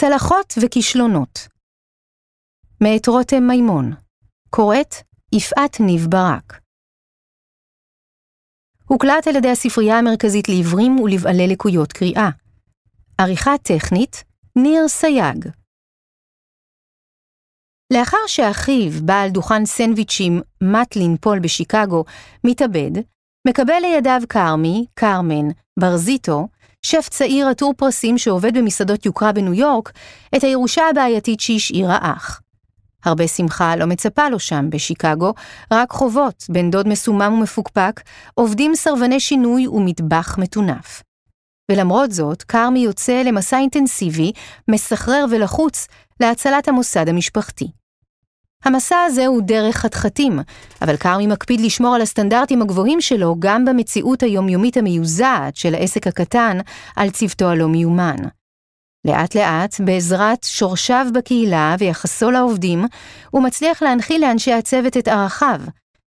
צלחות וכישלונות מאת רותם מימון קוראת יפעת ניב ברק הוקלט על ידי הספרייה המרכזית לעיוורים ולבעלי לקויות קריאה. עריכה טכנית, ניר סייג. לאחר שאחיו, בעל דוכן סנדוויצ'ים מטלין פול בשיקגו, מתאבד, מקבל לידיו כרמי, קרמן, ברזיטו, שף צעיר עטור פרסים שעובד במסעדות יוקרה בניו יורק, את הירושה הבעייתית שהשאיר האח. הרבה שמחה לא מצפה לו שם, בשיקגו, רק חובות, בן דוד מסומם ומפוקפק, עובדים סרבני שינוי ומטבח מטונף. ולמרות זאת, כרמי יוצא למסע אינטנסיבי, מסחרר ולחוץ, להצלת המוסד המשפחתי. המסע הזה הוא דרך חתחתים, אבל כרמי מקפיד לשמור על הסטנדרטים הגבוהים שלו גם במציאות היומיומית המיוזעת של העסק הקטן על צוותו הלא מיומן. לאט לאט, בעזרת שורשיו בקהילה ויחסו לעובדים, הוא מצליח להנחיל לאנשי הצוות את ערכיו,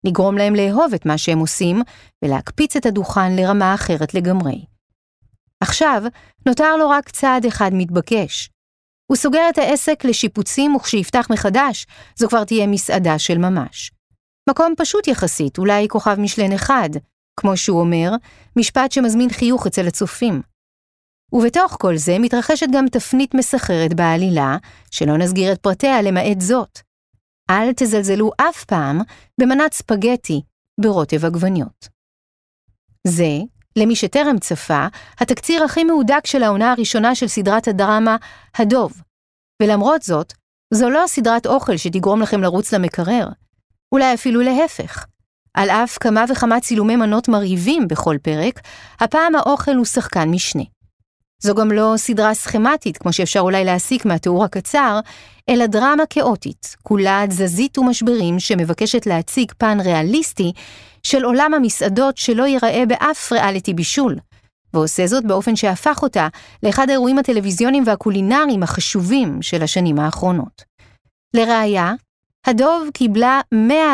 לגרום להם לאהוב את מה שהם עושים, ולהקפיץ את הדוכן לרמה אחרת לגמרי. עכשיו, נותר לו רק צעד אחד מתבקש. הוא סוגר את העסק לשיפוצים, וכשיפתח מחדש, זו כבר תהיה מסעדה של ממש. מקום פשוט יחסית, אולי כוכב משלן אחד, כמו שהוא אומר, משפט שמזמין חיוך אצל הצופים. ובתוך כל זה מתרחשת גם תפנית מסחררת בעלילה, שלא נסגיר את פרטיה למעט זאת. אל תזלזלו אף פעם במנת ספגטי ברוטב עגבניות. זה, למי שטרם צפה, התקציר הכי מהודק של העונה הראשונה של סדרת הדרמה הדוב. ולמרות זאת, זו לא סדרת אוכל שתגרום לכם לרוץ למקרר. אולי אפילו להפך. על אף כמה וכמה צילומי מנות מרהיבים בכל פרק, הפעם האוכל הוא שחקן משנה. זו גם לא סדרה סכמטית, כמו שאפשר אולי להסיק מהתיאור הקצר, אלא דרמה כאוטית, כולה תזזית ומשברים שמבקשת להציג פן ריאליסטי של עולם המסעדות שלא ייראה באף ריאליטי בישול, ועושה זאת באופן שהפך אותה לאחד האירועים הטלוויזיוניים והקולינריים החשובים של השנים האחרונות. לראיה, הדוב קיבלה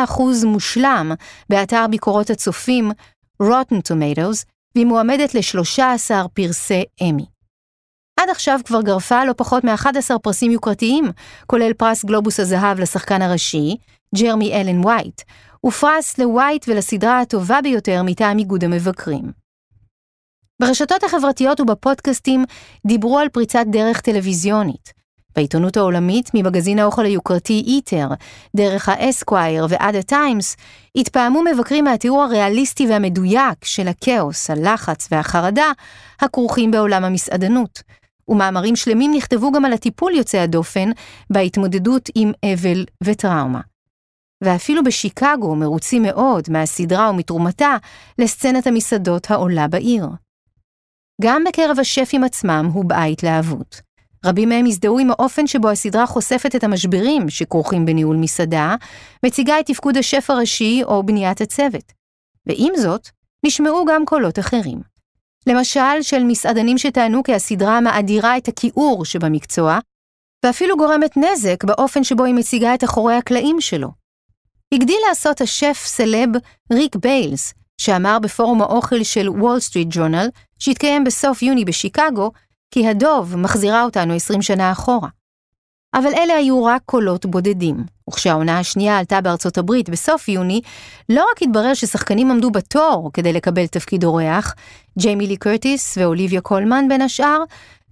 100% מושלם באתר ביקורות הצופים Rotten Tomatoes, והיא מועמדת ל-13 פרסי אמי. עד עכשיו כבר גרפה לא פחות מ-11 פרסים יוקרתיים, כולל פרס גלובוס הזהב לשחקן הראשי, ג'רמי אלן וייט, ופרס לווייט ולסדרה הטובה ביותר מטעם איגוד המבקרים. ברשתות החברתיות ובפודקאסטים דיברו על פריצת דרך טלוויזיונית. בעיתונות העולמית, ממגזין האוכל היוקרתי איטר, דרך האסקווייר ועד הטיימס, התפעמו מבקרים מהתיאור הריאליסטי והמדויק של הכאוס, הלחץ והחרדה הכרוכים בעולם המסעדנות, ומאמרים שלמים נכתבו גם על הטיפול יוצא הדופן בהתמודדות עם אבל וטראומה. ואפילו בשיקגו מרוצים מאוד מהסדרה ומתרומתה לסצנת המסעדות העולה בעיר. גם בקרב השפים עצמם הובעה התלהבות. רבים מהם הזדהו עם האופן שבו הסדרה חושפת את המשברים שכרוכים בניהול מסעדה, מציגה את תפקוד השף הראשי או בניית הצוות. ועם זאת, נשמעו גם קולות אחרים. למשל של מסעדנים שטענו כי הסדרה מאדירה את הכיעור שבמקצוע, ואפילו גורמת נזק באופן שבו היא מציגה את אחורי הקלעים שלו. הגדיל לעשות השף סלב ריק בייליס, שאמר בפורום האוכל של וול סטריט ג'ורנל, שהתקיים בסוף יוני בשיקגו, כי הדוב מחזירה אותנו 20 שנה אחורה. אבל אלה היו רק קולות בודדים, וכשהעונה השנייה עלתה בארצות הברית בסוף יוני, לא רק התברר ששחקנים עמדו בתור כדי לקבל תפקיד אורח, ג'יימי לי קרטיס ואוליביה קולמן בין השאר,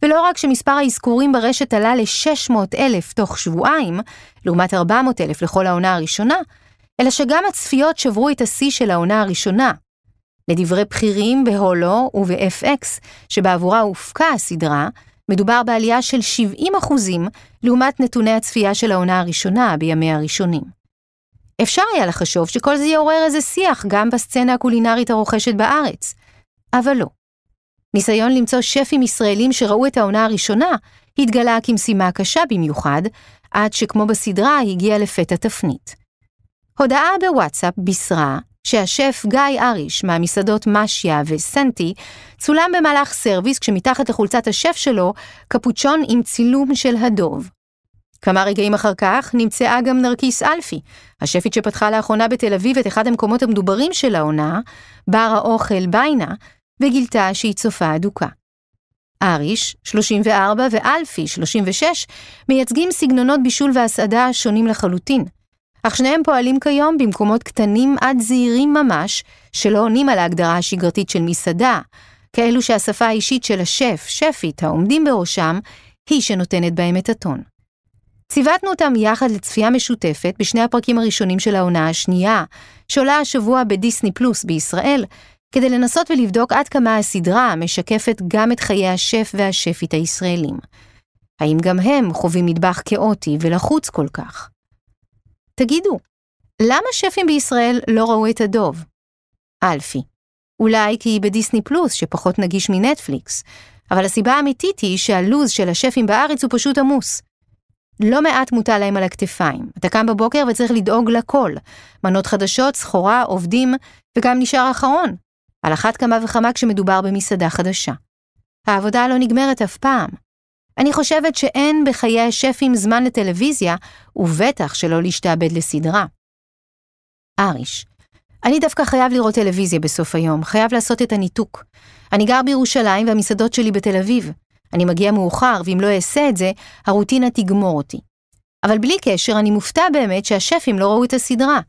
ולא רק שמספר האזכורים ברשת עלה ל-600 אלף תוך שבועיים, לעומת 400 אלף לכל העונה הראשונה, אלא שגם הצפיות שברו את השיא של העונה הראשונה. לדברי בכירים בהולו וב-FX, שבעבורה הופקה הסדרה, מדובר בעלייה של 70 אחוזים לעומת נתוני הצפייה של העונה הראשונה בימיה הראשונים. אפשר היה לחשוב שכל זה יעורר איזה שיח גם בסצנה הקולינרית הרוכשת בארץ, אבל לא. ניסיון למצוא שפים ישראלים שראו את העונה הראשונה התגלה כמשימה קשה במיוחד, עד שכמו בסדרה הגיע לפתע תפנית. הודעה בוואטסאפ בישרה שהשף גיא אריש מהמסעדות משיה וסנטי צולם במהלך סרוויס כשמתחת לחולצת השף שלו קפוצ'ון עם צילום של הדוב. כמה רגעים אחר כך נמצאה גם נרקיס אלפי, השפית שפתחה לאחרונה בתל אביב את אחד המקומות המדוברים של העונה, בר האוכל ביינה, וגילתה שהיא צופה אדוקה. אריש, 34, ואלפי, 36, מייצגים סגנונות בישול והסעדה שונים לחלוטין. אך שניהם פועלים כיום במקומות קטנים עד זעירים ממש, שלא עונים על ההגדרה השגרתית של מסעדה, כאלו שהשפה האישית של השף, שפית, העומדים בראשם, היא שנותנת בהם את הטון. ציוותנו אותם יחד לצפייה משותפת בשני הפרקים הראשונים של העונה השנייה, שעולה השבוע בדיסני פלוס בישראל, כדי לנסות ולבדוק עד כמה הסדרה משקפת גם את חיי השף והשפית הישראלים. האם גם הם חווים מטבח כאוטי ולחוץ כל כך? תגידו, למה שפים בישראל לא ראו את הדוב? אלפי. אולי כי היא בדיסני פלוס שפחות נגיש מנטפליקס, אבל הסיבה האמיתית היא שהלו"ז של השפים בארץ הוא פשוט עמוס. לא מעט מוטל להם על הכתפיים. אתה קם בבוקר וצריך לדאוג לכל. מנות חדשות, סחורה, עובדים, וגם נשאר אחרון. על אחת כמה וכמה כשמדובר במסעדה חדשה. העבודה לא נגמרת אף פעם. אני חושבת שאין בחיי השפים זמן לטלוויזיה, ובטח שלא להשתעבד לסדרה. אריש, אני דווקא חייב לראות טלוויזיה בסוף היום, חייב לעשות את הניתוק. אני גר בירושלים והמסעדות שלי בתל אביב. אני מגיע מאוחר, ואם לא אעשה את זה, הרוטינה תגמור אותי. אבל בלי קשר, אני מופתע באמת שהשפים לא ראו את הסדרה.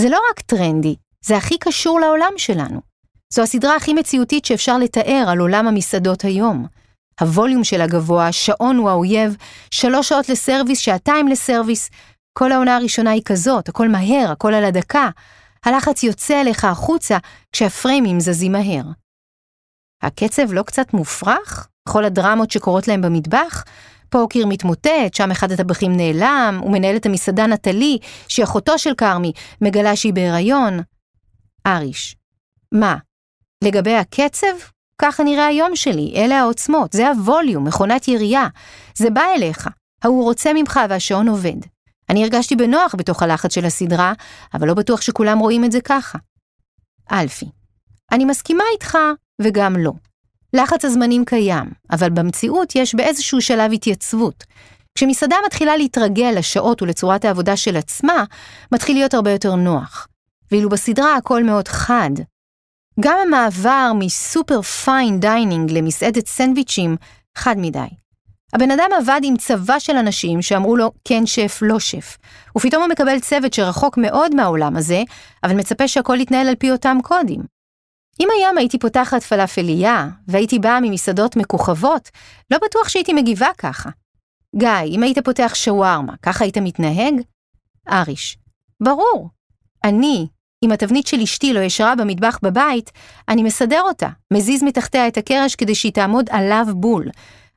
זה לא רק טרנדי, זה הכי קשור לעולם שלנו. זו הסדרה הכי מציאותית שאפשר לתאר על עולם המסעדות היום. הווליום שלה גבוה, שעון הוא האויב, שלוש שעות לסרוויס, שעתיים לסרוויס. כל העונה הראשונה היא כזאת, הכל מהר, הכל על הדקה. הלחץ יוצא אליך החוצה כשהפריימים זזים מהר. הקצב לא קצת מופרך? כל הדרמות שקורות להם במטבח? פה קיר מתמוטט, שם אחד הטבחים נעלם, ומנהלת המסעדה נטלי, שהיא אחותו של כרמי, מגלה שהיא בהיריון. אריש, מה, לגבי הקצב? ככה נראה היום שלי, אלה העוצמות, זה הווליום, מכונת ירייה. זה בא אליך, ההוא רוצה ממך והשעון עובד. אני הרגשתי בנוח בתוך הלחץ של הסדרה, אבל לא בטוח שכולם רואים את זה ככה. אלפי, אני מסכימה איתך וגם לא. לחץ הזמנים קיים, אבל במציאות יש באיזשהו שלב התייצבות. כשמסעדה מתחילה להתרגל לשעות ולצורת העבודה של עצמה, מתחיל להיות הרבה יותר נוח. ואילו בסדרה הכל מאוד חד, גם המעבר מסופר fine dining למסעדת סנדוויצ'ים חד מדי. הבן אדם עבד עם צבא של אנשים שאמרו לו כן שף, לא שף. ופתאום הוא מקבל צוות שרחוק מאוד מהעולם הזה, אבל מצפה שהכל יתנהל על פי אותם קודים. אם היום הייתי פותחת פלאפליה, והייתי באה ממסעדות מכוכבות, לא בטוח שהייתי מגיבה ככה. גיא, אם היית פותח שווארמה, ככה היית מתנהג? אריש, ברור. אני, אם התבנית של אשתי לא ישרה במטבח בבית, אני מסדר אותה, מזיז מתחתיה את הקרש כדי שהיא תעמוד עליו בול.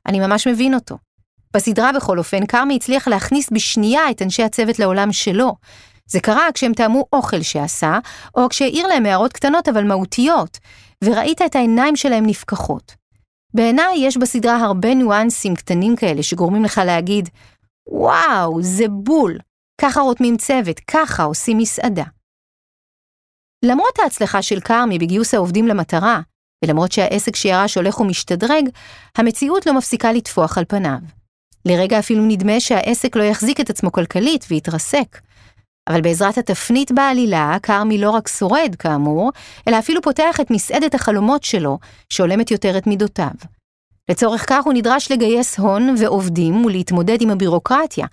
אני ממש מבין אותו. בסדרה בכל אופן, כרמי הצליח להכניס בשנייה את אנשי הצוות לעולם שלו. זה קרה כשהם טעמו אוכל שעשה, או כשהעיר להם הערות קטנות אבל מהותיות, וראית את העיניים שלהם נפקחות. בעיניי יש בסדרה הרבה ניואנסים קטנים כאלה שגורמים לך להגיד, וואו, זה בול, ככה רותמים צוות, ככה עושים מסעדה. למרות ההצלחה של כרמי בגיוס העובדים למטרה, ולמרות שהעסק שירש הולך ומשתדרג, המציאות לא מפסיקה לטפוח על פניו. לרגע אפילו נדמה שהעסק לא יחזיק את עצמו כלכלית ויתרסק. אבל בעזרת התפנית בעלילה, כרמי לא רק שורד, כאמור, אלא אפילו פותח את מסעדת החלומות שלו, שהולמת יותר את מידותיו. לצורך כך הוא נדרש לגייס הון ועובדים ולהתמודד עם הבירוקרטיה,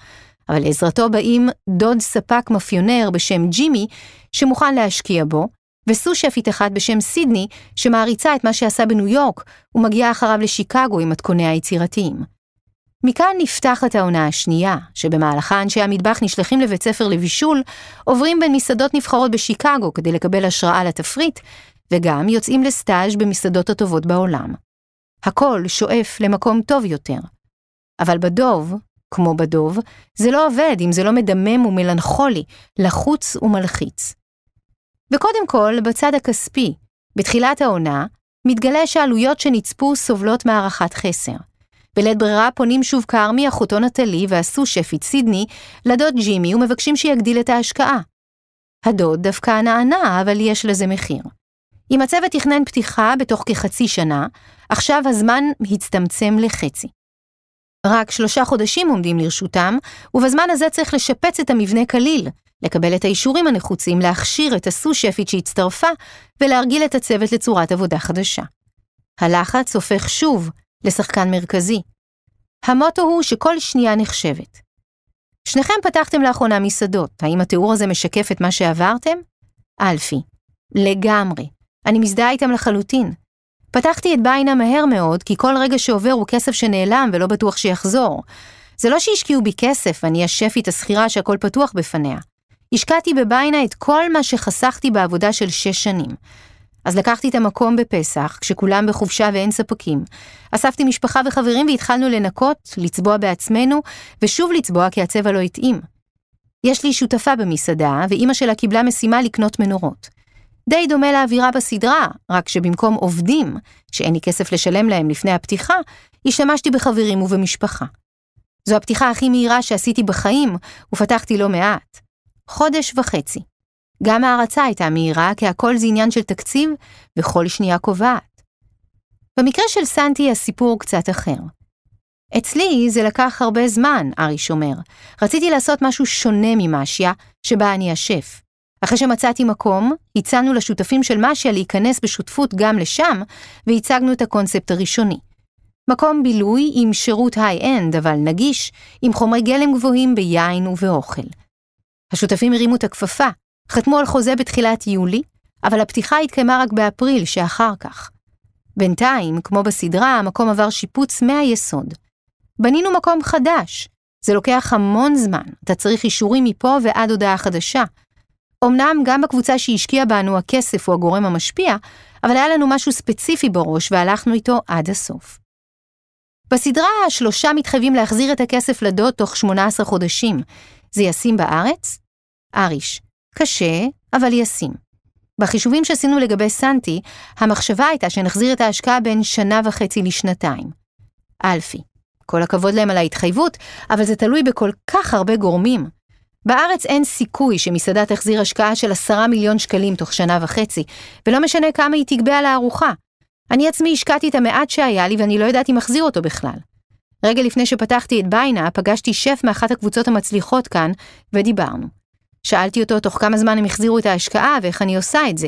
אבל לעזרתו באים דוד ספק מאפיונר בשם ג'ימי, שמוכן להשקיע בו, וסו-שפית אחד בשם סידני, שמעריצה את מה שעשה בניו יורק, ומגיעה אחריו לשיקגו עם מתכוניה היצירתיים. מכאן נפתחת העונה השנייה, שבמהלכה אנשי המטבח נשלחים לבית ספר לבישול, עוברים בין מסעדות נבחרות בשיקגו כדי לקבל השראה לתפריט, וגם יוצאים לסטאז' במסעדות הטובות בעולם. הכל שואף למקום טוב יותר. אבל בדוב, כמו בדוב, זה לא עובד אם זה לא מדמם ומלנכולי, לחוץ ומלחיץ. וקודם כל, בצד הכספי, בתחילת העונה, מתגלה שהעלויות שנצפו סובלות מהערכת חסר. בלית ברירה פונים שוב כרמי, אחותו נטלי והסו-שפית סידני, לדוד ג'ימי ומבקשים שיגדיל את ההשקעה. הדוד דווקא נענה, אבל יש לזה מחיר. אם הצוות תכנן פתיחה בתוך כחצי שנה, עכשיו הזמן הצטמצם לחצי. רק שלושה חודשים עומדים לרשותם, ובזמן הזה צריך לשפץ את המבנה כליל, לקבל את האישורים הנחוצים להכשיר את הסו-שפית שהצטרפה, ולהרגיל את הצוות לצורת עבודה חדשה. הלחץ הופך שוב לשחקן מרכזי. המוטו הוא שכל שנייה נחשבת. שניכם פתחתם לאחרונה מסעדות, האם התיאור הזה משקף את מה שעברתם? אלפי. לגמרי. אני מזדהה איתם לחלוטין. פתחתי את ביינה מהר מאוד, כי כל רגע שעובר הוא כסף שנעלם ולא בטוח שיחזור. זה לא שהשקיעו בי כסף, אני השפית השכירה שהכל פתוח בפניה. השקעתי בביינה את כל מה שחסכתי בעבודה של שש שנים. אז לקחתי את המקום בפסח, כשכולם בחופשה ואין ספקים. אספתי משפחה וחברים והתחלנו לנקות, לצבוע בעצמנו, ושוב לצבוע כי הצבע לא התאים. יש לי שותפה במסעדה, ואימא שלה קיבלה משימה לקנות מנורות. די דומה לאווירה בסדרה, רק שבמקום עובדים, שאין לי כסף לשלם להם לפני הפתיחה, השתמשתי בחברים ובמשפחה. זו הפתיחה הכי מהירה שעשיתי בחיים, ופתחתי לא מעט. חודש וחצי. גם ההרצה הייתה מהירה, כי הכל זה עניין של תקציב, וכל שנייה קובעת. במקרה של סנטי הסיפור קצת אחר. אצלי זה לקח הרבה זמן, אריש אומר. רציתי לעשות משהו שונה ממשיה, שבה אני השף. אחרי שמצאתי מקום, הצענו לשותפים של משיה להיכנס בשותפות גם לשם, והצגנו את הקונספט הראשוני. מקום בילוי עם שירות high-end, אבל נגיש, עם חומרי גלם גבוהים ביין ובאוכל. השותפים הרימו את הכפפה, חתמו על חוזה בתחילת יולי, אבל הפתיחה התקיימה רק באפריל שאחר כך. בינתיים, כמו בסדרה, המקום עבר שיפוץ מהיסוד. בנינו מקום חדש. זה לוקח המון זמן, אתה צריך אישורים מפה ועד הודעה חדשה. אמנם גם בקבוצה שהשקיעה בנו הכסף הוא הגורם המשפיע, אבל היה לנו משהו ספציפי בראש והלכנו איתו עד הסוף. בסדרה השלושה מתחייבים להחזיר את הכסף לדוד תוך 18 חודשים. זה ישים בארץ? אריש, קשה, אבל ישים. בחישובים שעשינו לגבי סנטי, המחשבה הייתה שנחזיר את ההשקעה בין שנה וחצי לשנתיים. אלפי, כל הכבוד להם על ההתחייבות, אבל זה תלוי בכל כך הרבה גורמים. בארץ אין סיכוי שמסעדה תחזיר השקעה של עשרה מיליון שקלים תוך שנה וחצי, ולא משנה כמה היא תגבה על הארוחה. אני עצמי השקעתי את המעט שהיה לי ואני לא ידעתי מחזיר אותו בכלל. רגע לפני שפתחתי את ביינה, פגשתי שף מאחת הקבוצות המצליחות כאן, ודיברנו. שאלתי אותו תוך כמה זמן הם החזירו את ההשקעה ואיך אני עושה את זה.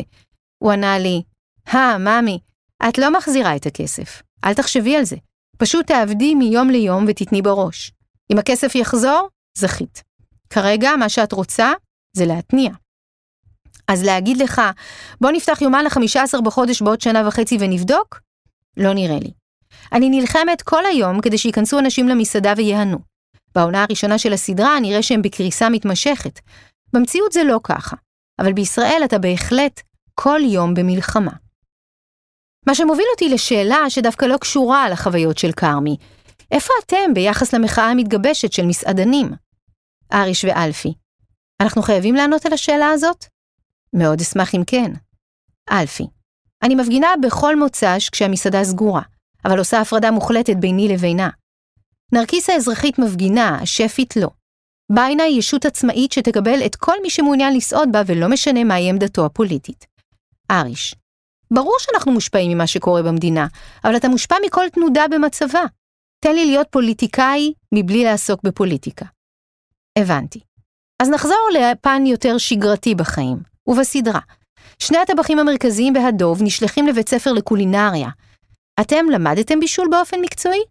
הוא ענה לי, הא, ממי, את לא מחזירה את הכסף, אל תחשבי על זה. פשוט תעבדי מיום ליום ותתני בראש. אם הכסף יחזור, זכית. כרגע, מה שאת רוצה, זה להתניע. אז להגיד לך, בוא נפתח יומן ל-15 בחודש בעוד שנה וחצי ונבדוק? לא נראה לי. אני נלחמת כל היום כדי שייכנסו אנשים למסעדה ויהנו. בעונה הראשונה של הסדרה נראה שהם בקריסה מתמשכת. במציאות זה לא ככה, אבל בישראל אתה בהחלט כל יום במלחמה. מה שמוביל אותי לשאלה שדווקא לא קשורה לחוויות של כרמי, איפה אתם ביחס למחאה המתגבשת של מסעדנים? אריש ואלפי, אנחנו חייבים לענות על השאלה הזאת? מאוד אשמח אם כן. אלפי, אני מפגינה בכל מוצ"ש כשהמסעדה סגורה, אבל עושה הפרדה מוחלטת ביני לבינה. נרקיס האזרחית מפגינה, השפית לא. ביינה היא ישות עצמאית שתקבל את כל מי שמעוניין לסעוד בה ולא משנה מהי עמדתו הפוליטית. אריש, ברור שאנחנו מושפעים ממה שקורה במדינה, אבל אתה מושפע מכל תנודה במצבה. תן לי להיות פוליטיקאי מבלי לעסוק בפוליטיקה. הבנתי. אז נחזור לפן יותר שגרתי בחיים, ובסדרה. שני הטבחים המרכזיים בהדוב נשלחים לבית ספר לקולינריה. אתם למדתם בישול באופן מקצועי?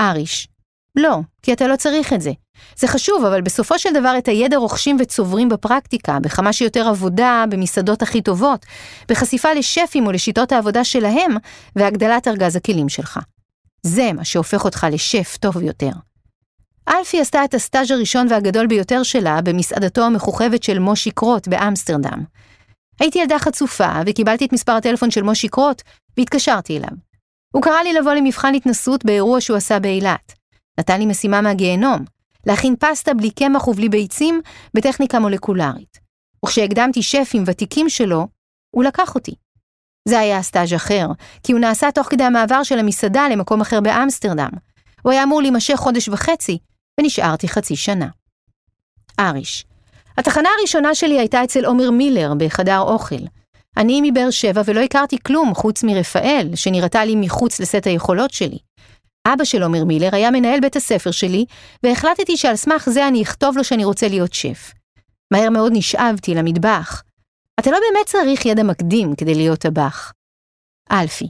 אריש, לא, כי אתה לא צריך את זה. זה חשוב, אבל בסופו של דבר את הידע רוכשים וצוברים בפרקטיקה, בכמה שיותר עבודה במסעדות הכי טובות, בחשיפה לשפים או לשיטות העבודה שלהם, והגדלת ארגז הכלים שלך. זה מה שהופך אותך לשף טוב יותר. אלפי עשתה את הסטאז' הראשון והגדול ביותר שלה במסעדתו המכוכבת של מושי קרוט באמסטרדם. הייתי ילדה חצופה וקיבלתי את מספר הטלפון של מושי קרוט והתקשרתי אליו. הוא קרא לי לבוא למבחן התנסות באירוע שהוא עשה באילת. נתן לי משימה מהגיהנום, להכין פסטה בלי קמח ובלי ביצים בטכניקה מולקולרית. וכשהקדמתי שפים ותיקים שלו, הוא לקח אותי. זה היה סטאז' אחר, כי הוא נעשה תוך כדי המעבר של המסעדה למקום אחר באמסטרדם. הוא היה אמור להימשך חודש וחצי, ונשארתי חצי שנה. אריש, התחנה הראשונה שלי הייתה אצל עומר מילר בחדר אוכל. אני מבאר שבע ולא הכרתי כלום חוץ מרפאל, שנראתה לי מחוץ לסט היכולות שלי. אבא של עומר מילר היה מנהל בית הספר שלי, והחלטתי שעל סמך זה אני אכתוב לו שאני רוצה להיות שף. מהר מאוד נשאבתי למטבח. אתה לא באמת צריך ידע מקדים כדי להיות טבח. אלפי,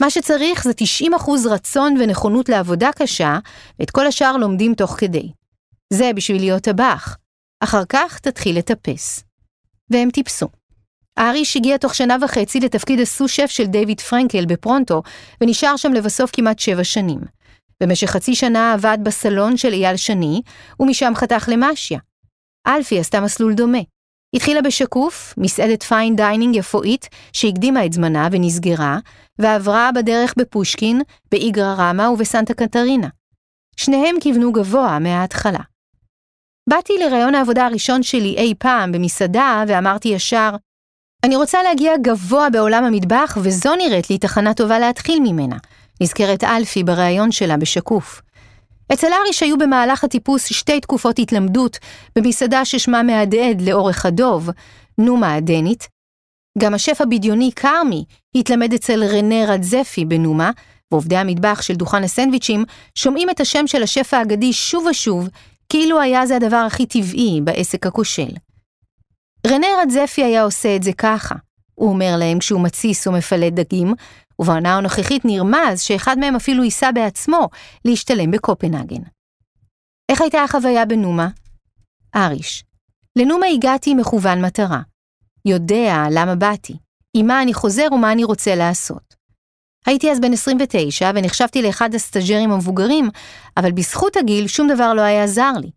מה שצריך זה 90% רצון ונכונות לעבודה קשה, ואת כל השאר לומדים תוך כדי. זה בשביל להיות טבח. אחר כך תתחיל לטפס. והם טיפסו. אריש הגיע תוך שנה וחצי לתפקיד הסו-שף של דיוויד פרנקל בפרונטו, ונשאר שם לבסוף כמעט שבע שנים. במשך חצי שנה עבד בסלון של אייל שני, ומשם חתך למשיה. אלפי עשתה מסלול דומה. התחילה בשקוף, מסעדת fine dining יפואית, שהקדימה את זמנה ונסגרה, ועברה בדרך בפושקין, באיגרא רמא ובסנטה קטרינה. שניהם כיוונו גבוה מההתחלה. באתי לראיון העבודה הראשון שלי אי פעם במסעדה, ואמרתי ישר, אני רוצה להגיע גבוה בעולם המטבח, וזו נראית לי תחנה טובה להתחיל ממנה, נזכרת אלפי בריאיון שלה בשקוף. אצל אריש היו במהלך הטיפוס שתי תקופות התלמדות במסעדה ששמה מהדהד לאורך הדוב, נומה הדנית. גם השף הבדיוני כרמי התלמד אצל רנה רדזפי בנומה, ועובדי המטבח של דוכן הסנדוויצ'ים שומעים את השם של השף האגדי שוב ושוב, כאילו היה זה הדבר הכי טבעי בעסק הכושל. רנה רדזפי היה עושה את זה ככה. הוא אומר להם כשהוא מתסיס ומפלט דגים, ובעונה הנוכחית נרמז שאחד מהם אפילו ייסע בעצמו להשתלם בקופנהגן. איך הייתה החוויה בנומה? אריש, לנומה הגעתי מכוון מטרה. יודע למה באתי, עם מה אני חוזר ומה אני רוצה לעשות. הייתי אז בן 29 ונחשבתי לאחד הסטאג'רים המבוגרים, אבל בזכות הגיל שום דבר לא היה זר לי.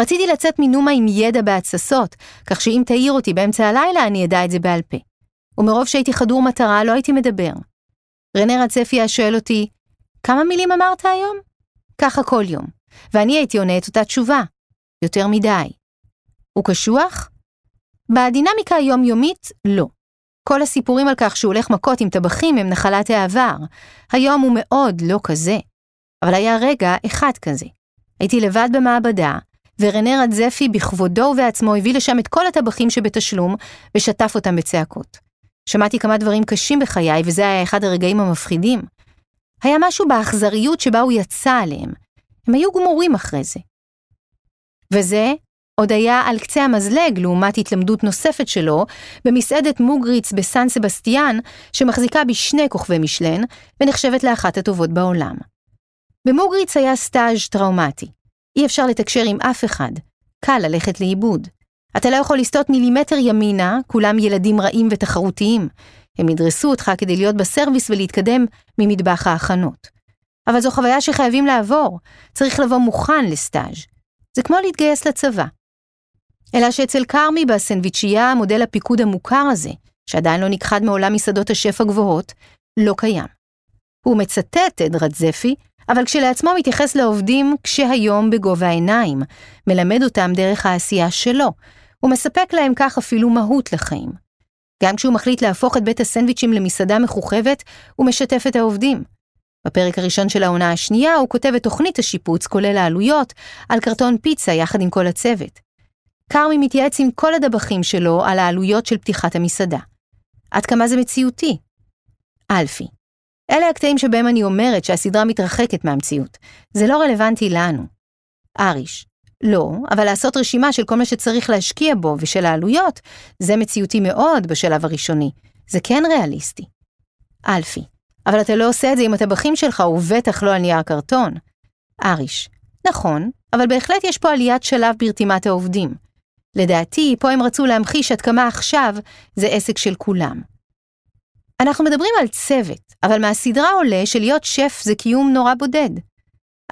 רציתי לצאת מנומה עם ידע בהתססות, כך שאם תעיר אותי באמצע הלילה אני אדע את זה בעל פה. ומרוב שהייתי חדור מטרה לא הייתי מדבר. רנה רצפי היה שואל אותי, כמה מילים אמרת היום? ככה כל יום, ואני הייתי עונה את אותה תשובה, יותר מדי. הוא קשוח? בדינמיקה היומיומית, לא. כל הסיפורים על כך שהוא הולך מכות עם טבחים הם נחלת העבר. היום הוא מאוד לא כזה. אבל היה רגע אחד כזה. הייתי לבד במעבדה, ורנה רדזפי בכבודו ובעצמו הביא לשם את כל הטבחים שבתשלום, ושטף אותם בצעקות. שמעתי כמה דברים קשים בחיי, וזה היה אחד הרגעים המפחידים. היה משהו באכזריות שבה הוא יצא עליהם. הם היו גמורים אחרי זה. וזה עוד היה על קצה המזלג לעומת התלמדות נוספת שלו במסעדת מוגריץ בסן סבסטיאן, שמחזיקה בשני כוכבי משלן, ונחשבת לאחת הטובות בעולם. במוגריץ היה סטאז' טראומטי. אי אפשר לתקשר עם אף אחד. קל ללכת לאיבוד. אתה לא יכול לסטות מילימטר ימינה, כולם ילדים רעים ותחרותיים. הם ידרסו אותך כדי להיות בסרוויס ולהתקדם ממטבח ההכנות. אבל זו חוויה שחייבים לעבור, צריך לבוא מוכן לסטאז'. זה כמו להתגייס לצבא. אלא שאצל כרמי בסנדוויצ'ייה מודל הפיקוד המוכר הזה, שעדיין לא נכחד מעולם מסעדות השף הגבוהות, לא קיים. הוא מצטט את רדזפי, אבל כשלעצמו מתייחס לעובדים כשהיום בגובה העיניים, מלמד אותם דרך העשייה שלו, ומספק להם כך אפילו מהות לחיים. גם כשהוא מחליט להפוך את בית הסנדוויצ'ים למסעדה מכוכבת, הוא משתף את העובדים. בפרק הראשון של העונה השנייה הוא כותב את תוכנית השיפוץ, כולל העלויות, על קרטון פיצה יחד עם כל הצוות. כרמי מתייעץ עם כל הדבחים שלו על העלויות של פתיחת המסעדה. עד כמה זה מציאותי? אלפי. אלה הקטעים שבהם אני אומרת שהסדרה מתרחקת מהמציאות. זה לא רלוונטי לנו. אריש. לא, אבל לעשות רשימה של כל מה שצריך להשקיע בו ושל העלויות, זה מציאותי מאוד בשלב הראשוני. זה כן ריאליסטי. אלפי. אבל אתה לא עושה את זה עם הטבחים שלך, ובטח לא על נייר קרטון. אריש. נכון, אבל בהחלט יש פה עליית שלב ברתימת העובדים. לדעתי, פה הם רצו להמחיש עד כמה עכשיו זה עסק של כולם. אנחנו מדברים על צוות, אבל מהסדרה עולה שלהיות שף זה קיום נורא בודד.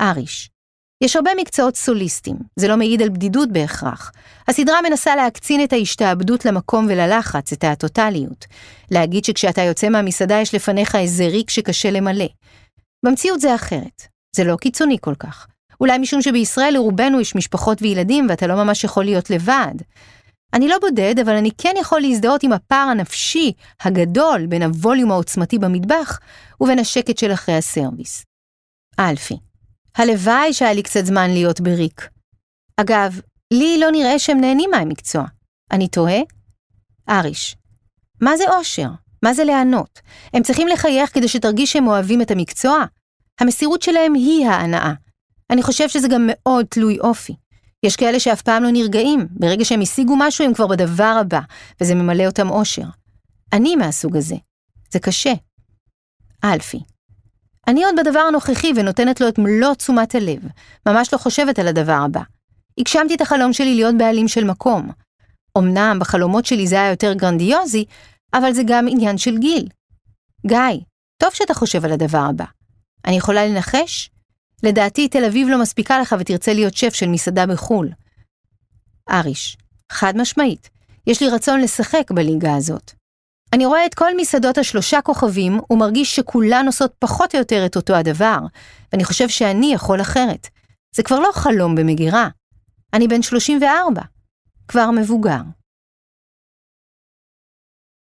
אריש. יש הרבה מקצועות סוליסטים, זה לא מעיד על בדידות בהכרח. הסדרה מנסה להקצין את ההשתעבדות למקום וללחץ, את הטוטליות. להגיד שכשאתה יוצא מהמסעדה יש לפניך איזה ריק שקשה למלא. במציאות זה אחרת. זה לא קיצוני כל כך. אולי משום שבישראל לרובנו יש משפחות וילדים ואתה לא ממש יכול להיות לבד. אני לא בודד, אבל אני כן יכול להזדהות עם הפער הנפשי הגדול בין הווליום העוצמתי במטבח ובין השקט של אחרי הסרוויס. אלפי, הלוואי שהיה לי קצת זמן להיות בריק. אגב, לי לא נראה שהם נהנים מהמקצוע. אני טועה? אריש, מה זה אושר? מה זה לענות? הם צריכים לחייך כדי שתרגיש שהם אוהבים את המקצוע? המסירות שלהם היא ההנאה. אני חושב שזה גם מאוד תלוי אופי. יש כאלה שאף פעם לא נרגעים, ברגע שהם השיגו משהו הם כבר בדבר הבא, וזה ממלא אותם אושר. אני מהסוג הזה. זה קשה. אלפי. אני עוד בדבר הנוכחי ונותנת לו את מלוא תשומת הלב, ממש לא חושבת על הדבר הבא. הגשמתי את החלום שלי להיות בעלים של מקום. אמנם בחלומות שלי זה היה יותר גרנדיוזי, אבל זה גם עניין של גיל. גיא, טוב שאתה חושב על הדבר הבא. אני יכולה לנחש? לדעתי תל אביב לא מספיקה לך ותרצה להיות שף של מסעדה בחו"ל. אריש, חד משמעית, יש לי רצון לשחק בליגה הזאת. אני רואה את כל מסעדות השלושה כוכבים ומרגיש שכולן עושות פחות או יותר את אותו הדבר, ואני חושב שאני יכול אחרת. זה כבר לא חלום במגירה. אני בן 34, כבר מבוגר.